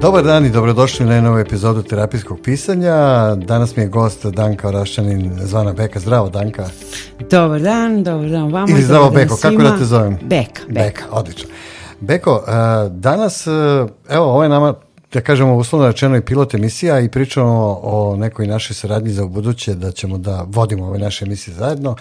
Dobar dan i dobrodošli na novu epizodu terapijskog pisanja. Danas mi je gost Danka Orašćanin zvana Beka. Zdravo Danka. Dobar dan, dobar dan vama. Ili zdravo Beko, kako da te zovem? Beka. Beka, Beka odlično. Beko, danas, evo, ovo je nama da kažemo uslovno rečeno i pilot emisija i pričamo o nekoj našoj saradnji za buduće da ćemo da vodimo ove naše emisije zajedno.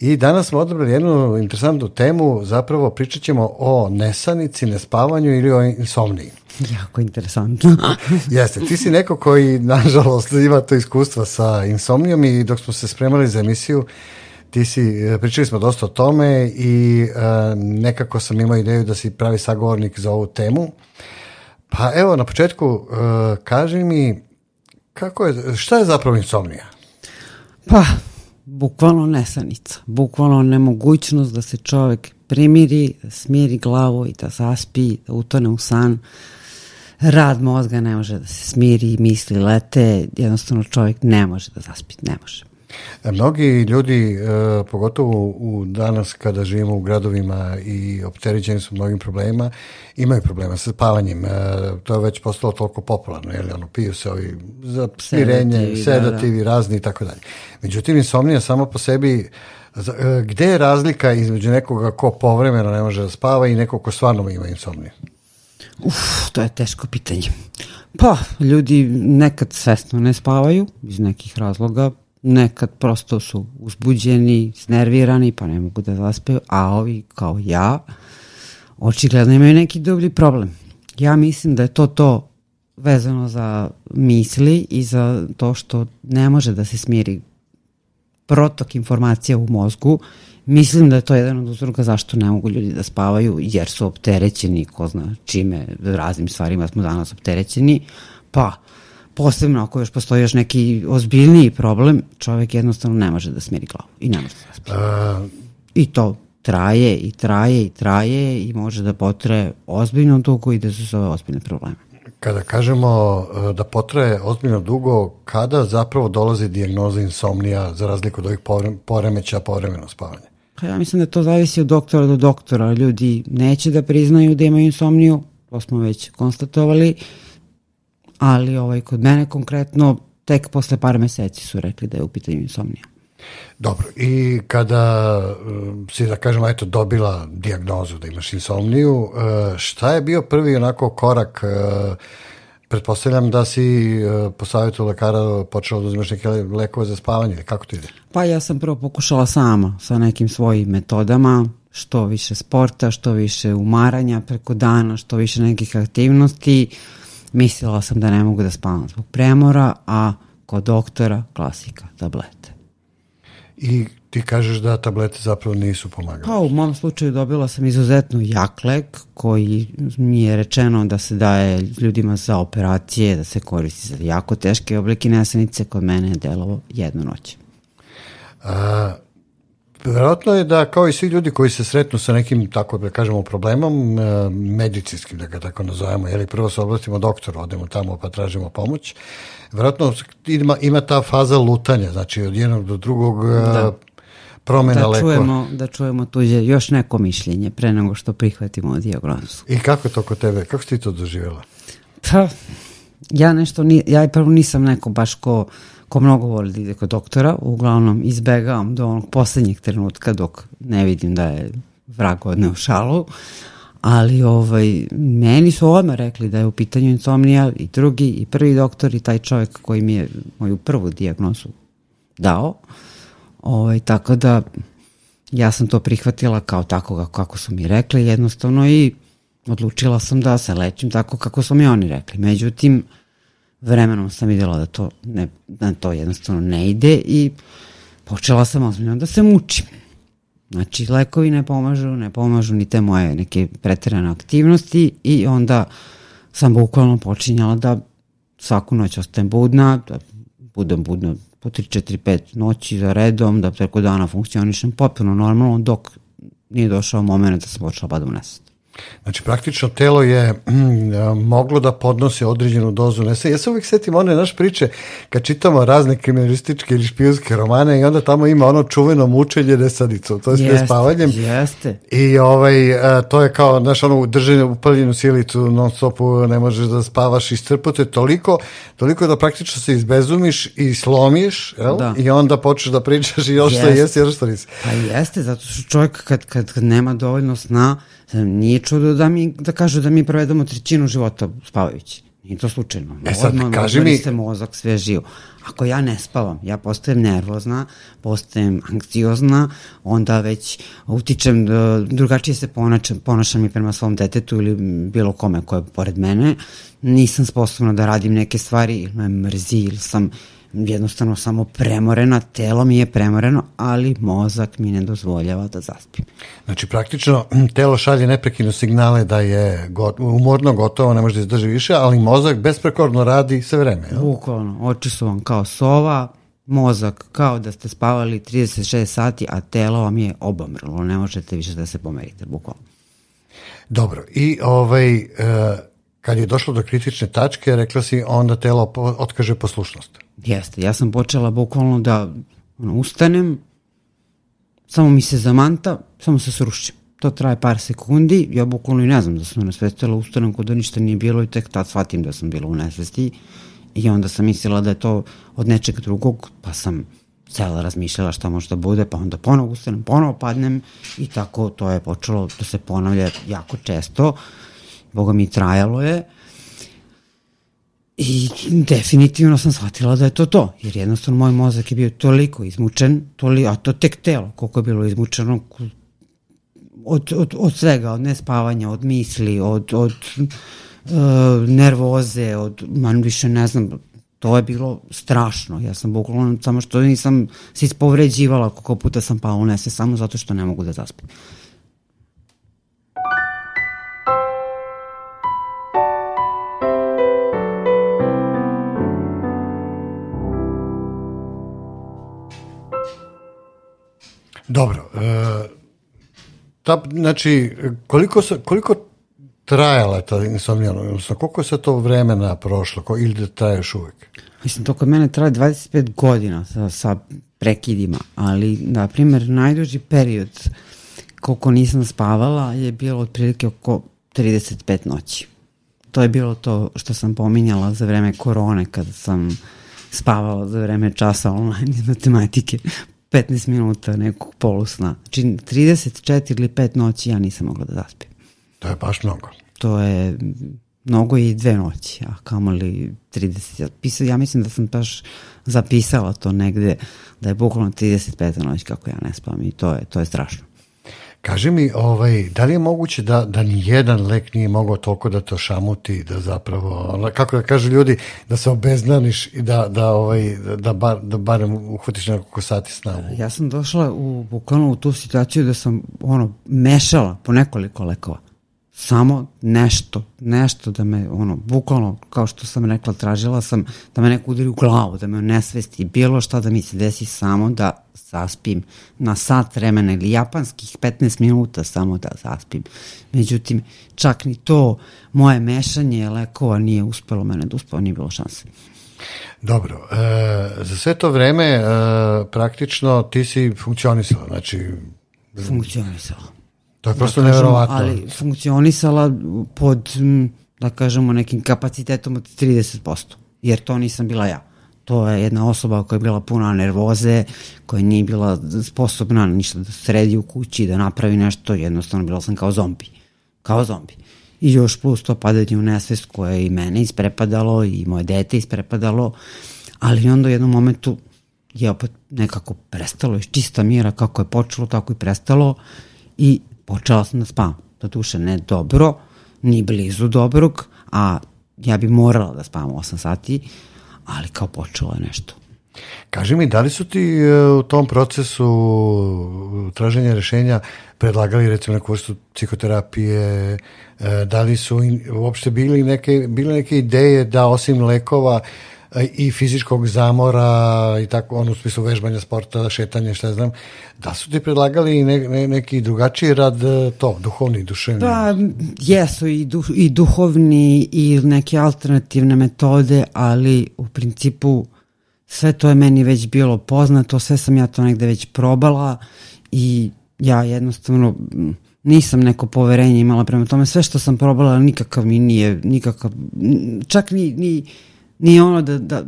I danas smo odabrali jednu interesantnu temu, zapravo pričat ćemo o nesanici, nespavanju ili o insomniji. Jako interesantno. Jeste, ti si neko koji, nažalost, ima to iskustva sa insomnijom i dok smo se spremali za emisiju, ti si, pričali smo dosta o tome i uh, nekako sam imao ideju da si pravi sagovornik za ovu temu. Pa evo, na početku, uh, kaži mi, kako je, šta je zapravo insomnija? Pa, bukvalno nesanica, bukvalno nemogućnost da se čovjek primiri, da smiri glavu i da zaspi, da utone u san. Rad mozga ne može da se smiri, misli lete, jednostavno čovjek ne može da zaspi, ne može. E, mnogi ljudi, e, pogotovo u danas kada živimo u gradovima i opterećeni su mnogim problemima, imaju problema sa spavanjem. E, to je već postalo toliko popularno, jer ono, piju se ovi za smirenje, sedativi, da, da. razni i tako dalje. Međutim, insomnija sama po sebi gde je razlika između nekoga ko povremeno ne može da spava i nekog ko stvarno ima insomniju? Uf, to je teško pitanje. Pa, ljudi nekad svesno ne spavaju iz nekih razloga, nekad prosto su uzbuđeni, snervirani, pa ne mogu da zaspeju, a ovi kao ja, očigledno imaju neki dublji problem. Ja mislim da je to to vezano za misli i za to što ne može da se smiri protok informacija u mozgu. Mislim da je to jedan od uzroka zašto ne mogu ljudi da spavaju, jer su opterećeni, ko zna čime, raznim stvarima smo danas opterećeni, pa posebno ako još postoji još neki ozbiljniji problem, čovek jednostavno ne može da smiri glavu i ne može da zaspi. Uh, I to traje i traje i traje i može da potraje ozbiljno dugo i da su zove ozbiljne probleme. Kada kažemo e, da potraje ozbiljno dugo, kada zapravo dolazi dijagnoza insomnija za razliku od ovih poremeća povremeno spavanje? Pa ja mislim da to zavisi od doktora do doktora. Ljudi neće da priznaju da imaju insomniju, to smo već konstatovali, ali ovaj, kod mene konkretno tek posle par meseci su rekli da je u pitanju insomnija. Dobro, i kada uh, si, da kažemo, eto, dobila diagnozu da imaš insomniju, uh, šta je bio prvi onako korak uh, Pretpostavljam da si uh, po savjetu lekara počela da uzimaš neke lekove za spavanje, kako to ide? Pa ja sam prvo pokušala sama sa nekim svojim metodama, što više sporta, što više umaranja preko dana, što više nekih aktivnosti. Uh, Mislila sam da ne mogu da spavam zbog premora, a kod doktora klasika, tablete. I ti kažeš da tablete zapravo nisu pomagale? Pa u mom slučaju dobila sam izuzetno jak lek koji mi je rečeno da se daje ljudima za operacije, da se koristi za jako teške oblike nesanice, kod mene je delovo jednu noć. A, Verovatno je da kao i svi ljudi koji se sretnu sa nekim, tako da kažemo, problemom, e, medicinskim, da ga tako nazovemo, jer prvo se obratimo doktoru, odemo tamo pa tražimo pomoć, verovatno ima, ima ta faza lutanja, znači od jednog do drugog e, da. promena da čujemo, Da čujemo tuđe još neko mišljenje pre nego što prihvatimo diagnozu. I kako je to kod tebe? Kako si ti to doživjela? Pa, ja nešto, ni, ja prvo nisam neko baš ko ko mnogo voli da ide kod doktora, uglavnom izbegavam do onog poslednjeg trenutka dok ne vidim da je vrag odneo šalu, ali ovaj, meni su odmah rekli da je u pitanju insomnija i drugi i prvi doktor i taj čovjek koji mi je moju prvu dijagnozu dao, ovaj, tako da ja sam to prihvatila kao tako kako su mi rekli jednostavno i odlučila sam da se lečim tako kako su mi oni rekli. Međutim, vremenom sam videla da to, ne, da to jednostavno ne ide i počela sam ozbiljno da se mučim. Znači, lekovi ne pomažu, ne pomažu ni te moje neke pretirane aktivnosti i onda sam bukvalno počinjala da svaku noć ostajem budna, da budem budna po 3, 4, 5 noći za redom, da preko dana funkcionišem potpuno normalno dok nije došao moment da sam počela badom nesati. Znači, praktično telo je mm, moglo da podnose određenu dozu nesa. Ja se uvijek setim one naše priče kad čitamo razne kriminalističke ili špijunske romane i onda tamo ima ono čuveno mučenje nesadicom, to je jeste, spavanjem. Jeste. I ovaj, a, to je kao, znaš, ono, držanje upaljenu silicu non stopu, ne možeš da spavaš, iscrpute toliko, toliko da praktično se izbezumiš i slomiš, jel? Da. I onda počneš da pričaš i još što jesi, još što nisi. Pa jeste, zato što čovjek kad, kad, kad nema dovoljno sna, Nije čudo da mi, da kažu da mi provedemo trećinu života spavajući. Nije to slučajno. E sad, Odmah, kaži mi... se mozak sve živo. Ako ja ne spavam, ja postajem nervozna, postajem anksiozna, onda već utičem, da drugačije se ponašam, ponašam i prema svom detetu ili bilo kome koje je pored mene. Nisam sposobna da radim neke stvari, ili me mrzi, ili sam jednostavno samo premorena, telo mi je premoreno, ali mozak mi ne dozvoljava da zaspim. Znači, praktično, telo šalje neprekino signale da je got, umorno, gotovo, ne može da izdrži više, ali mozak besprekorno radi sve vreme. Jel? Bukvalno, oči su vam kao sova, mozak kao da ste spavali 36 sati, a telo vam je obamrlo, ne možete više da se pomerite, bukvalno. Dobro, i ovaj, e, kad je došlo do kritične tačke, rekla si onda telo otkaže poslušnost. Jeste, ja sam počela bukvalno da ono, ustanem, samo mi se zamanta, samo se srušim. To traje par sekundi, ja bukvalno i ne znam da sam nesvestila, ustanem kod da ništa nije bilo i tek tad shvatim da sam bila u nesvesti i onda sam mislila da je to od nečeg drugog, pa sam cela razmišljala šta može da bude, pa onda ponovo ustanem, ponovo padnem i tako to je počelo da se ponavlja jako često. Boga mi trajalo je. I definitivno sam shvatila da je to to, jer jednostavno moj mozak je bio toliko izmučen, toli, a to tek telo, koliko je bilo izmučeno od, od, od svega, od nespavanja, od misli, od, od uh, nervoze, od, man više ne znam, to je bilo strašno. Ja sam bukvalno, samo što nisam se ispovređivala koliko puta sam pala u nese, samo zato što ne mogu da zaspim. Dobro. E, ta, znači, koliko, sa, koliko trajala ta insomnija, odnosno koliko se to vremena prošlo, ko, ili da traje još uvek? Mislim, to kod mene traje 25 godina sa, sa prekidima, ali, na primjer, najduži period koliko nisam spavala je bilo otprilike oko 35 noći. To je bilo to što sam pominjala za vreme korone, kada sam spavala za vreme časa online iz matematike 15 minuta nekog polusna. Znači 34 ili 5 noći ja nisam mogla da zaspim. To je baš mnogo. To je mnogo i dve noći, a kamoli 30. Ja, pisao, ja mislim da sam baš zapisala to negde, da je bukvalno 35 noć kako ja ne spavam i to je, to je strašno. Kaži mi, ovaj, da li je moguće da, da ni jedan lek nije mogao toliko da to šamuti, da zapravo, kako da kažu ljudi, da se obeznaniš i da, da, ovaj, da, bar, da barem uhvatiš nekoliko sati sna? Ja sam došla u, bukvalno u tu situaciju da sam ono, mešala po nekoliko lekova samo nešto, nešto da me, ono, bukvalno, kao što sam rekla, tražila sam da me neko udari u glavu, da me nesvesti, bilo šta da mi se desi samo da zaspim na sat vremena ili japanskih 15 minuta samo da zaspim. Međutim, čak ni to moje mešanje lekova nije uspelo mene da uspeo, nije bilo šanse. Dobro, e, za sve to vreme e, praktično ti si funkcionisala, znači... Funkcionisala To je da prosto da nevjerovatno. Ali funkcionisala pod, da kažemo, nekim kapacitetom od 30%, jer to nisam bila ja. To je jedna osoba koja je bila puna nervoze, koja nije bila sposobna ništa da sredi u kući, da napravi nešto, jednostavno bila sam kao zombi. Kao zombi. I još plus to padanje u nesvest koje je i mene isprepadalo i moje dete isprepadalo, ali onda u jednom momentu je opet nekako prestalo iz čista mira kako je počelo, tako i prestalo i počela sam da spavam. Do duše ne dobro, ni blizu dobrog, a ja bi morala da spavam 8 sati, ali kao počelo je nešto. Kaži mi, da li su ti e, u tom procesu traženja rešenja predlagali recimo neku vrstu psihoterapije, e, da li su uopšte bili neke, bile neke ideje da osim lekova i fizičkog zamora i tako, ono u smislu vežbanja sporta, šetanja, šta znam, da su ti predlagali ne, ne, neki drugačiji rad e, to, duhovni, duševni? Pa, jesu i, du, i duhovni i neke alternativne metode, ali u principu sve to je meni već bilo poznato, sve sam ja to negde već probala i ja jednostavno nisam neko poverenje imala prema tome. Sve što sam probala nikakav mi nije, nikakav, čak ni, ni, ni ono da, da,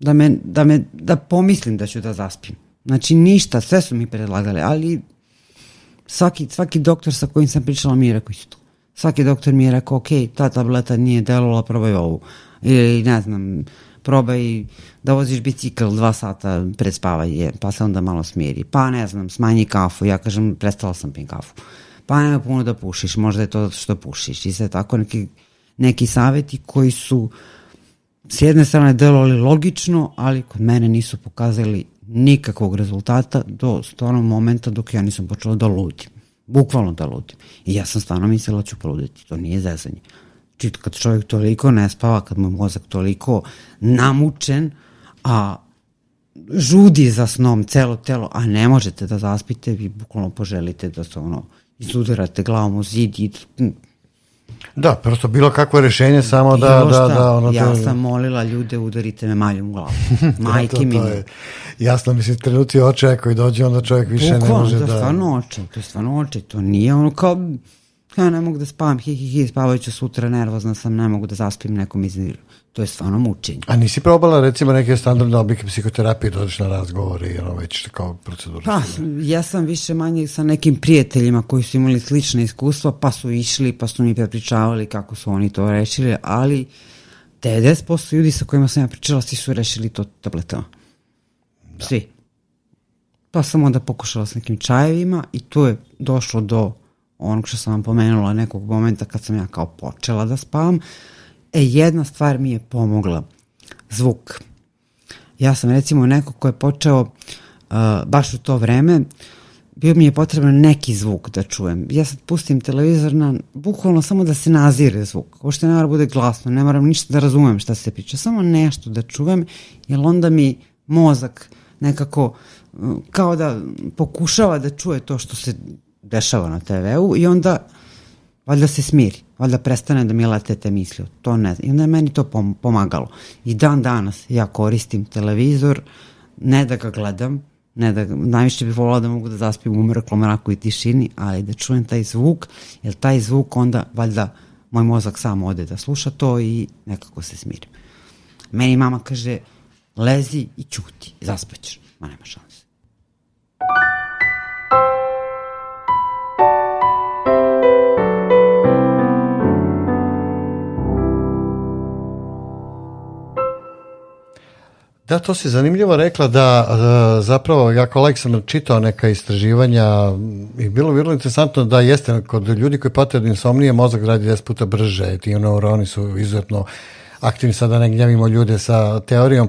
da, me, da, me, da pomislim da ću da zaspim. Znači ništa, sve su mi predlagali, ali svaki, svaki doktor sa kojim sam pričala mi je rekao isto. Svaki doktor mi je rekao, ok, ta tableta nije delovala, probaj ovu. Ili ne znam, probaj da voziš bicikl dva sata pred spavanje, pa se onda malo smiri. Pa ne znam, smanji kafu. Ja kažem, prestala sam pim kafu. Pa nema puno da pušiš, možda je to što pušiš. I sve tako neki, neki saveti koji su s jedne strane delovali logično, ali kod mene nisu pokazali nikakvog rezultata do stvarnog momenta dok ja nisam počela da ludim. Bukvalno da ludim. I ja sam stvarno mislila da ću poluditi. To nije zezanje. Znači, kad čovjek toliko ne spava, kad mu je mozak toliko namučen, a žudi za snom celo telo, a ne možete da zaspite, vi bukvalno poželite da se ono izudarate glavom u zid i Da, prosto bilo kakvo rešenje samo da... da, šta, da ono ja to... sam molila ljude udarite me maljom u glavu. Majke to, mi. to je, jasno, mislim, trenuti očaja koji dođe, onda čovjek više Bukvalno, ne može da... da... stvarno oče, to je stvarno oče, to nije ono kao ja ne mogu da spavam, hi, hi, hi, spavajuću sutra, nervozna sam, ne mogu da zaspim nekom izniru. To je stvarno mučenje. A nisi probala recimo neke standardne oblike psihoterapije, dođeš na razgovor i ono već kao procedura? Pa, ja sam više manje sa nekim prijateljima koji su imali slične iskustva, pa su išli, pa su mi prepričavali kako su oni to rešili, ali 90% ljudi sa kojima sam ja pričala, svi su rešili to tabletama. Da. Svi. Pa sam onda pokušala s nekim čajevima i tu je došlo do onog što sam vam pomenula nekog momenta kad sam ja kao počela da spavam. E, jedna stvar mi je pomogla. Zvuk. Ja sam recimo neko ko je počeo uh, baš u to vreme, bio mi je potreban neki zvuk da čujem. Ja sad pustim televizor na, bukvalno samo da se nazire zvuk. Ovo što ne mora bude glasno, ne moram ništa da razumem šta se priča, samo nešto da čujem, jer onda mi mozak nekako kao da pokušava da čuje to što se dešava na TV-u i onda valjda se smiri, valjda prestane da mi lete te misli, to ne znam. I onda je meni to pomagalo. I dan danas ja koristim televizor, ne da ga gledam, ne da, najviše bih volila da mogu da zaspim u mrklom mraku i tišini, ali da čujem taj zvuk, jer taj zvuk onda valjda moj mozak sam ode da sluša to i nekako se smirim. Meni mama kaže, lezi i ćuti, zaspaćeš. Ma nema šanse. Da, to si zanimljivo rekla da uh, zapravo ja kao like sam čitao neka istraživanja i bilo vrlo interesantno da jeste kod ljudi koji pate od insomnije mozak radi 10 puta brže, ti neuroni su izuzetno aktivni, sada ne gnjavimo ljude sa teorijom.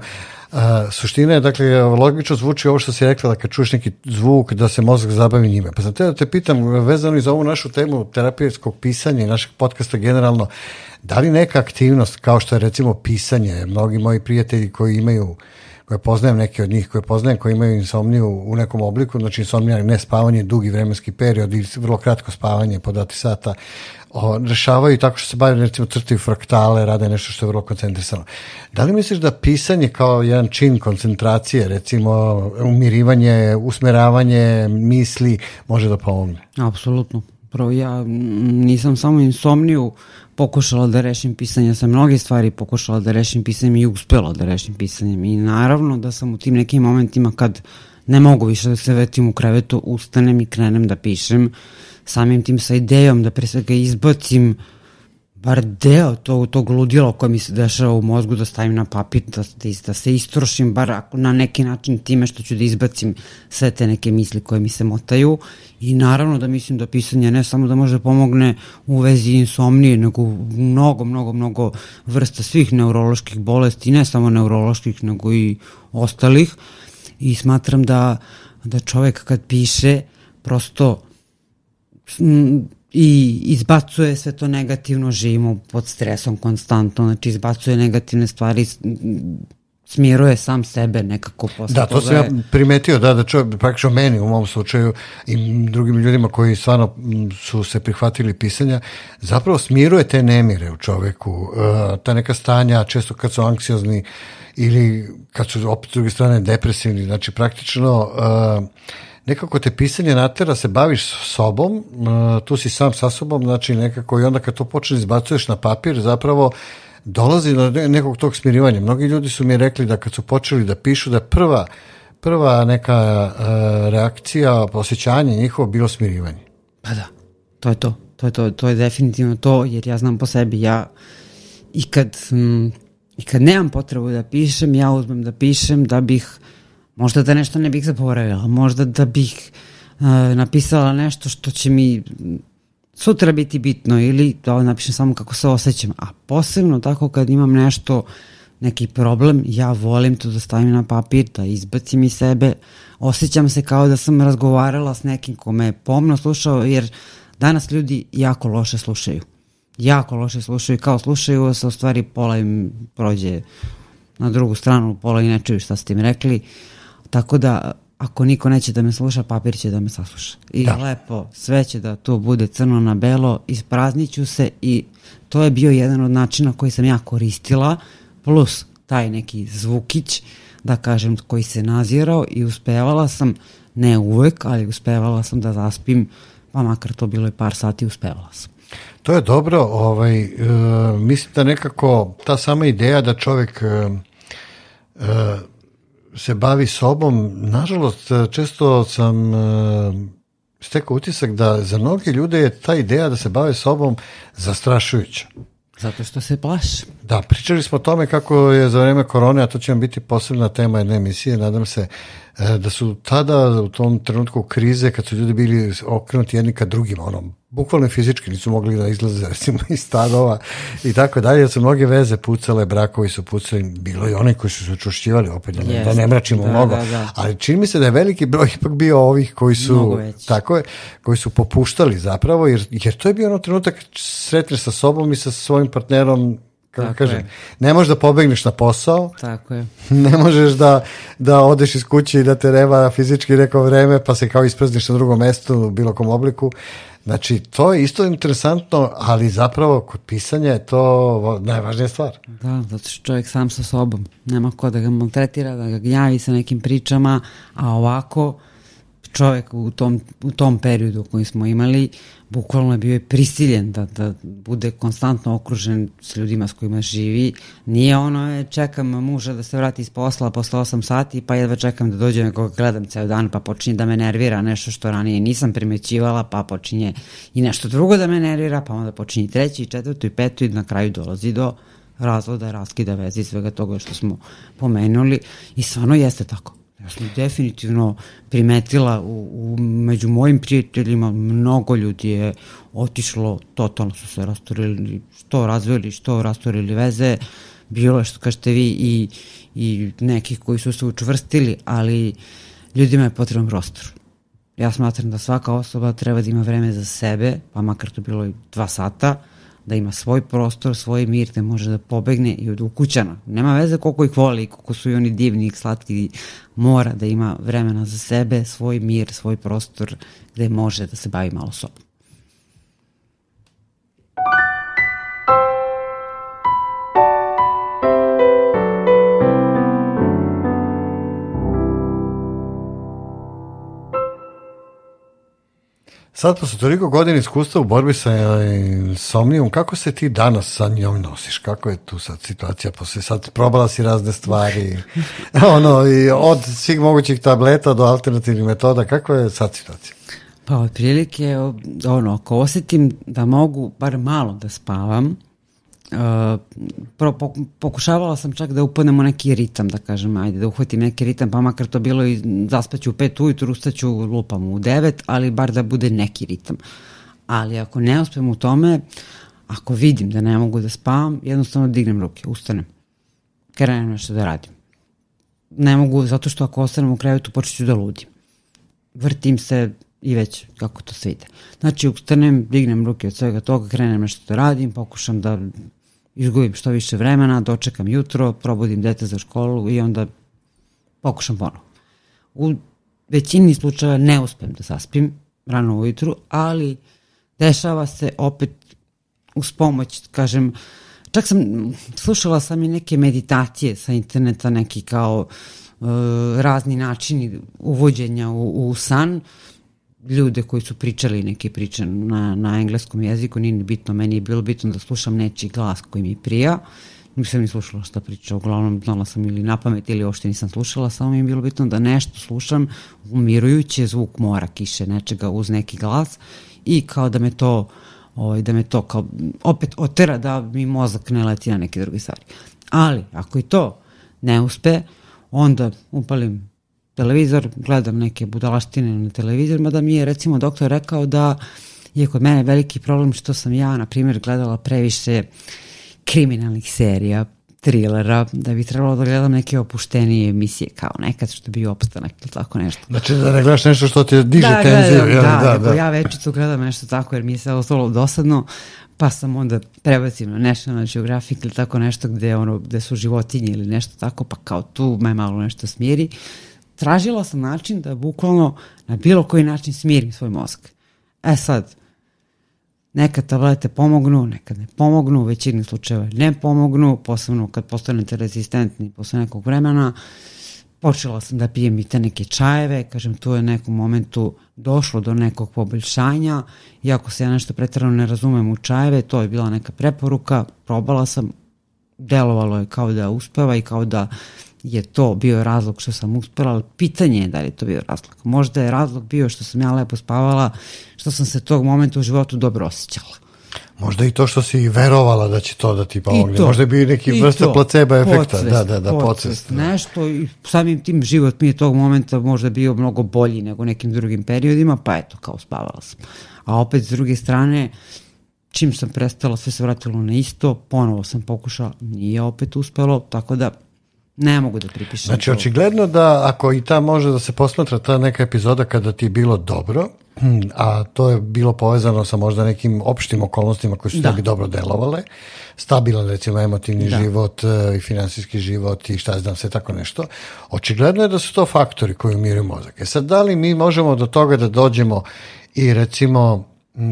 Uh, suština je, dakle, logično zvuči ovo što si rekla, da kad čuješ neki zvuk, da se mozak zabavi njime. Pa te da te pitam, vezano i za ovu našu temu terapijskog pisanja i našeg podcasta generalno, Da li neka aktivnost, kao što je recimo pisanje, mnogi moji prijatelji koji imaju koje poznajem neke od njih koje poznajem koji imaju insomniju u nekom obliku, znači insomnija ne spavanje dugi vremenski period ili vrlo kratko spavanje po dati sata, o, rešavaju tako što se bavaju recimo crtaju fraktale, rade nešto što je vrlo koncentrisano. Da li misliš da pisanje kao jedan čin koncentracije, recimo umirivanje, usmeravanje misli može da pomogne? Apsolutno. Prvo ja nisam samo insomniju pokušala da rešim pisanje sa mnoge stvari, pokušala da rešim pisanjem i uspela da rešim pisanjem. I naravno da sam u tim nekim momentima kad ne mogu više da se vetim u krevetu, ustanem i krenem da pišem, samim tim sa idejom da pre svega izbacim bar deo tog, tog ludila koje mi se dešava u mozgu da stavim na papir, da, da, da se istrošim bar ako na neki način time što ću da izbacim sve te neke misli koje mi se motaju. I naravno da mislim da pisanje ne samo da može da pomogne u vezi insomnije, nego mnogo, mnogo, mnogo vrsta svih neuroloških bolesti, ne samo neuroloških, nego i ostalih. I smatram da, da čovek kad piše prosto i izbacuje sve to negativno, živimo pod stresom konstantno, znači izbacuje negativne stvari, smiruje sam sebe nekako posle Da, to sam ja primetio, da, da čovjek, praktično meni u mom slučaju i drugim ljudima koji stvarno su se prihvatili pisanja, zapravo smiruje te nemire u čoveku, uh, ta neka stanja, često kad su anksiozni ili kad su opet s druge strane depresivni, znači praktično uh, nekako te pisanje natera se baviš sobom, uh, tu si sam sa sobom, znači nekako i onda kad to počne izbacuješ na papir, zapravo dolazi do nekog tog smirivanja. Mnogi ljudi su mi rekli da kad su počeli da pišu da prva prva neka uh, reakcija, osjećanje njihovo bilo smirivanje. Pa da, to je to. To je, to, to je definitivno to, jer ja znam po sebi, ja i kad, m, i kad nemam potrebu da pišem, ja uzmem da pišem da bih, možda da nešto ne bih zaboravila, možda da bih uh, napisala nešto što će mi sutra biti bitno ili da napišem samo kako se osjećam. A posebno tako kad imam nešto, neki problem, ja volim to da stavim na papir, da izbacim iz sebe, osjećam se kao da sam razgovarala s nekim ko me je pomno slušao, jer danas ljudi jako loše slušaju. Jako loše slušaju, kao slušaju, se u stvari pola im prođe na drugu stranu, pola i ne čuju šta ste im rekli. Tako da ako niko neće da me sluša, papir će da me sasluša. I da. lepo, sve će da to bude crno na belo, isprazniću se i to je bio jedan od načina koji sam ja koristila, plus taj neki zvukić, da kažem, koji se nazirao i uspevala sam, ne uvek, ali uspevala sam da zaspim, pa makar to bilo i par sati, uspevala sam. To je dobro, ovaj, uh, mislim da nekako ta sama ideja da čovek uh, uh, se bavi sobom, nažalost, često sam uh, stekao utisak da za mnoge ljude je ta ideja da se bave sobom zastrašujuća. Zato što se plaši. Da, pričali smo o tome kako je za vreme korone, a to će vam biti posebna tema jedne emisije, nadam se, e, da su tada u tom trenutku krize, kad su ljudi bili okrenuti jedni ka drugima, onom bukvalno fizički nisu mogli da izlaze recimo iz stanova i tako dalje, su mnoge veze pucale, brakovi su pucali, bilo i oni koji su se učušćivali, opet da, yes. da ne mračimo da, mnogo, da, da. ali čini mi se da je veliki broj ipak bio ovih koji su tako je, koji su popuštali zapravo, jer, jer to je bio ono trenutak sretneš sa sobom i sa svojim partnerom kako Tako kažem, je. ne možeš da pobegneš na posao. Tako je. Ne možeš da, da odeš iz kuće i da te reva fizički neko vreme, pa se kao isprazniš na drugom mestu u bilo kom obliku. Znači, to je isto interesantno, ali zapravo kod pisanja je to najvažnija stvar. Da, zato što čovjek sam sa sobom. Nema ko da ga maltretira, da ga gnjavi sa nekim pričama, a ovako čovjek u tom, u tom periodu koji smo imali bukvalno je bio prisiljen da, da bude konstantno okružen s ljudima s kojima živi. Nije ono, je, čekam muža da se vrati iz posla posle 8 sati, pa jedva čekam da dođem nekog gledam ceo dan, pa počinje da me nervira nešto što ranije nisam primećivala, pa počinje i nešto drugo da me nervira, pa onda počinje treći, četvrtu i petu i na kraju dolazi do razvoda, raskida veze svega toga što smo pomenuli i stvarno jeste tako. Ja sam definitivno primetila u, u, među mojim prijateljima mnogo ljudi je otišlo, totalno su se rastorili, što razvili, što rastorili veze, bilo je što kažete vi i, i nekih koji su se učvrstili, ali ljudima je potreban prostor. Ja smatram da svaka osoba treba da ima vreme za sebe, pa makar to bilo i dva sata, da ima svoj prostor, svoj mir, da može da pobegne i od ukućana. Nema veze koliko ih voli, koliko su i oni divni i slatki, mora da ima vremena za sebe, svoj mir, svoj prostor gde može da se bavi malo sobom. Sad, posle toliko godina iskustva u borbi sa insomnijom, kako se ti danas sa njom nosiš? Kako je tu sad situacija? Posle sad probala si razne stvari, ono, i od svih mogućih tableta do alternativnih metoda, kako je sad situacija? Pa, otprilike, ono, ako osetim da mogu bar malo da spavam, pro, pokušavala sam čak da upadnem u neki ritam, da kažem, ajde, da uhvatim neki ritam, pa makar to bilo i zaspaću u pet ujutru, ustaću lupam u devet, ali bar da bude neki ritam. Ali ako ne uspem u tome, ako vidim da ne mogu da spavam, jednostavno dignem ruke, ustanem, krenem nešto da radim. Ne mogu, zato što ako ostanem u krevetu, počeću da ludim. Vrtim se, i već kako to se ide. Znači, ustanem, dignem ruke od svega toga, krenem nešto da radim, pokušam da izgubim što više vremena, dočekam jutro, probudim dete za školu i onda pokušam ponovo. U većini slučajeva ne uspem da zaspim rano ujutru, ali dešava se opet uz pomoć, kažem, čak sam, slušala sam i neke meditacije sa interneta, neki kao uh, razni načini uvođenja u, u san, ljude koji su pričali neke priče na, na engleskom jeziku, nije ni bitno, meni je bilo bitno da slušam nečiji glas koji mi prija, nisam ni slušala šta priča, uglavnom znala sam ili na pamet ili uopšte nisam slušala, samo mi je bilo bitno da nešto slušam, umirujuće zvuk mora, kiše, nečega uz neki glas i kao da me to ovaj, da me to kao opet otera da mi mozak ne leti na neke druge stvari. Ali, ako i to ne uspe, onda upalim televizor, gledam neke budalaštine na televizor, mada mi je recimo doktor rekao da je kod mene veliki problem što sam ja, na primjer, gledala previše kriminalnih serija, trilera, da bi trebalo da gledam neke opuštenije emisije, kao nekad što bi opstanak ili tako nešto. Znači da ne gledaš nešto što ti diže da, tenziju. Gledam, da, da, da, da. ja večicu gledam nešto tako jer mi je sve ostalo dosadno, pa sam onda prebacim na National Geographic ili tako nešto gde, ono, gde su životinje ili nešto tako, pa kao tu me malo nešto smiri. Tražila sam način da bukvalno na bilo koji način smirim svoj mozak. E sad, Nekad tablete pomognu, nekad ne pomognu, u većini slučajeva ne pomognu, posebno kad postanete rezistentni posle nekog vremena. Počela sam da pijem i te neke čajeve, kažem, tu je u nekom momentu došlo do nekog poboljšanja, iako se ja nešto pretrano ne razumem u čajeve, to je bila neka preporuka, probala sam, delovalo je kao da uspeva i kao da je to bio razlog što sam uspela, ali pitanje je da li je to bio razlog. Možda je razlog bio što sam ja lepo spavala, što sam se tog momenta u životu dobro osjećala. Možda i to što si verovala da će to da ti pomogne. To, Možda je bio neki vrsta placebo efekta. Podsvest, da, da, da, podsvest. Da. Nešto i samim tim život mi je tog momenta možda bio mnogo bolji nego nekim drugim periodima, pa eto, kao spavala sam. A opet s druge strane, čim sam prestala, sve se vratilo na isto, ponovo sam pokušala, nije opet uspelo, tako da Ne mogu da pripišem. Znači, to. očigledno da ako i ta može da se posmatra ta neka epizoda kada ti je bilo dobro, a to je bilo povezano sa možda nekim opštim okolnostima koje su da. tebi dobro delovale, stabilan recimo emotivni da. život e, i finansijski život i šta znam sve tako nešto, očigledno je da su to faktori koji umiruju mozak. E sad, da li mi možemo do toga da dođemo i recimo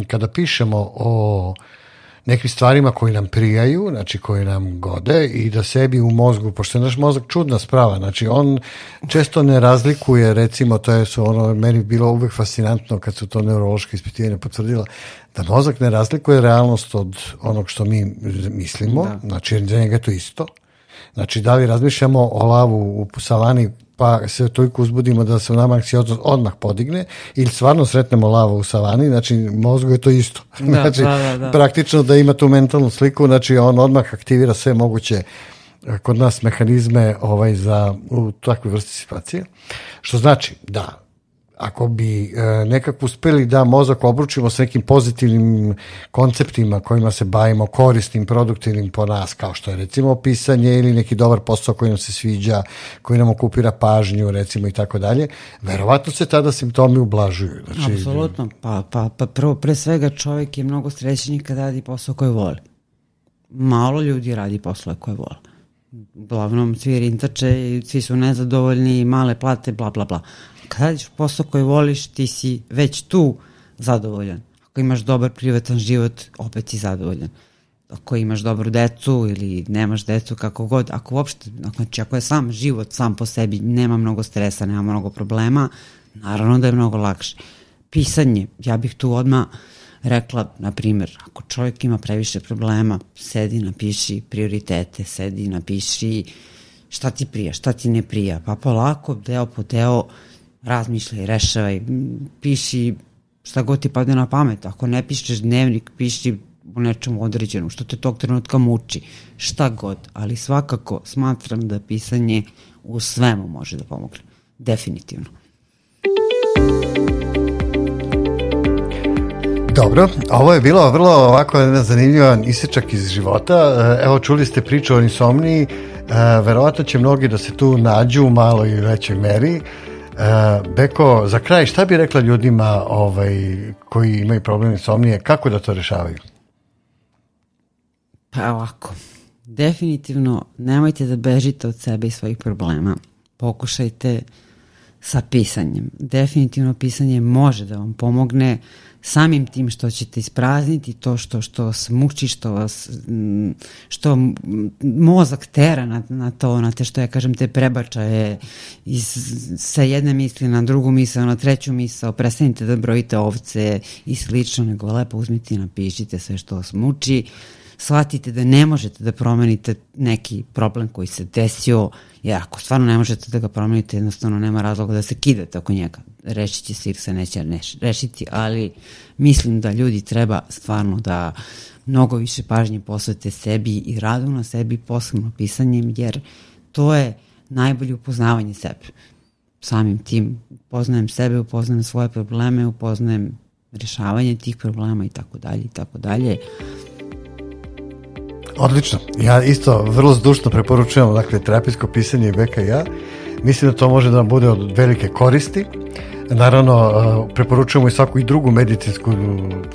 kada pišemo o nekim stvarima koji nam prijaju, znači koji nam gode i da sebi u mozgu, pošto je naš mozak čudna sprava, znači on često ne razlikuje, recimo to je su ono, meni bilo uvek fascinantno kad su to neurološke ispitivanje potvrdila, da mozak ne razlikuje realnost od onog što mi mislimo, da. znači za njega je to isto. Znači, da li razmišljamo o lavu u salani pa se toliko uzbudimo da se nama anksioznost odmah podigne ili stvarno sretnemo lavu u savani, znači mozgu je to isto. Da, znači, da, da, da. praktično da ima tu mentalnu sliku, znači on odmah aktivira sve moguće eh, kod nas mehanizme ovaj za u takvoj vrsti situacije. Što znači da ako bi e, nekako uspeli da mozak obručimo sa nekim pozitivnim konceptima kojima se bavimo, korisnim, produktivnim po nas, kao što je recimo pisanje ili neki dobar posao koji nam se sviđa, koji nam okupira pažnju, recimo i tako dalje, verovatno se tada simptomi ublažuju. Znači, Apsolutno, pa, pa, pa prvo, pre svega čovjek je mnogo srećniji kada radi posao koji voli. Malo ljudi radi posao koje vole. Uglavnom svi rintače, svi su nezadovoljni, male plate, bla, bla, bla kad radiš posao koji voliš, ti si već tu zadovoljan. Ako imaš dobar privatan život, opet si zadovoljan. Ako imaš dobru decu ili nemaš decu, kako god, ako uopšte, znači ako je sam život sam po sebi, nema mnogo stresa, nema mnogo problema, naravno da je mnogo lakše. Pisanje, ja bih tu odmah rekla, na primjer, ako čovjek ima previše problema, sedi, napiši prioritete, sedi, napiši šta ti prija, šta ti ne prija, pa polako, deo po deo, razmišljaj, rešavaj, piši šta god ti padne na pamet. Ako ne pišeš dnevnik, piši o nečemu određenom, što te tog trenutka muči, šta god, ali svakako smatram da pisanje u svemu može da pomogne. Definitivno. Dobro, ovo je bilo vrlo ovako zanimljivan isečak iz života. Evo, čuli ste priču o insomniji, verovatno će mnogi da se tu nađu u maloj i većoj meri. E, Beko, za kraj, šta bi rekla ljudima ovaj, koji imaju problem insomnije, kako da to rešavaju? Pa ovako, definitivno nemojte da bežite od sebe i svojih problema. Pokušajte sa pisanjem. Definitivno pisanje može da vam pomogne samim tim što ćete isprazniti to što što vas muči, što vas što mozak tera na, na to, na te što ja kažem te prebačaje iz, sa jedne misli na drugu misle, na treću misao, prestanite da brojite ovce i slično, nego lepo uzmite i napišite sve što vas muči, shvatite da ne možete da promenite neki problem koji se desio, jer ako stvarno ne možete da ga promenite, jednostavno nema razloga da se kidate oko njega. Rešit će se ili se neće rešiti, ali mislim da ljudi treba stvarno da mnogo više pažnje posvete sebi i radu na sebi, posebno pisanjem, jer to je najbolje upoznavanje sebe. Samim tim upoznajem sebe, upoznajem svoje probleme, upoznajem rešavanje tih problema i tako dalje i tako dalje. Odlično. Ja isto vrlo zdušno preporučujem dakle, terapijsko pisanje Beka i ja. Mislim da to može da vam bude od velike koristi. Naravno, uh, preporučujemo i svaku i drugu medicinsku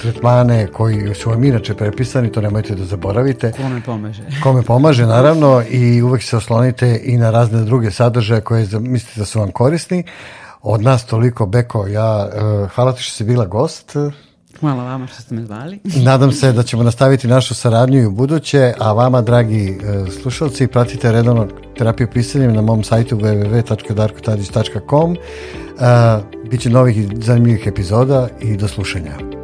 tretmane koji su vam inače prepisani, to nemojte da zaboravite. Kome pomaže. Kome pomaže, naravno, i uvek se oslonite i na razne druge sadržaje koje mislite da su vam korisni. Od nas toliko, Beko, ja, uh, hvala ti što si bila gost. Hvala vama što ste me zvali. Nadam se da ćemo nastaviti našu saradnju i u buduće, a vama, dragi e, slušalci, pratite redovno terapiju pisanjem na mom sajtu www.darkotadić.com. E, biće novih i zanimljivih epizoda i do slušanja.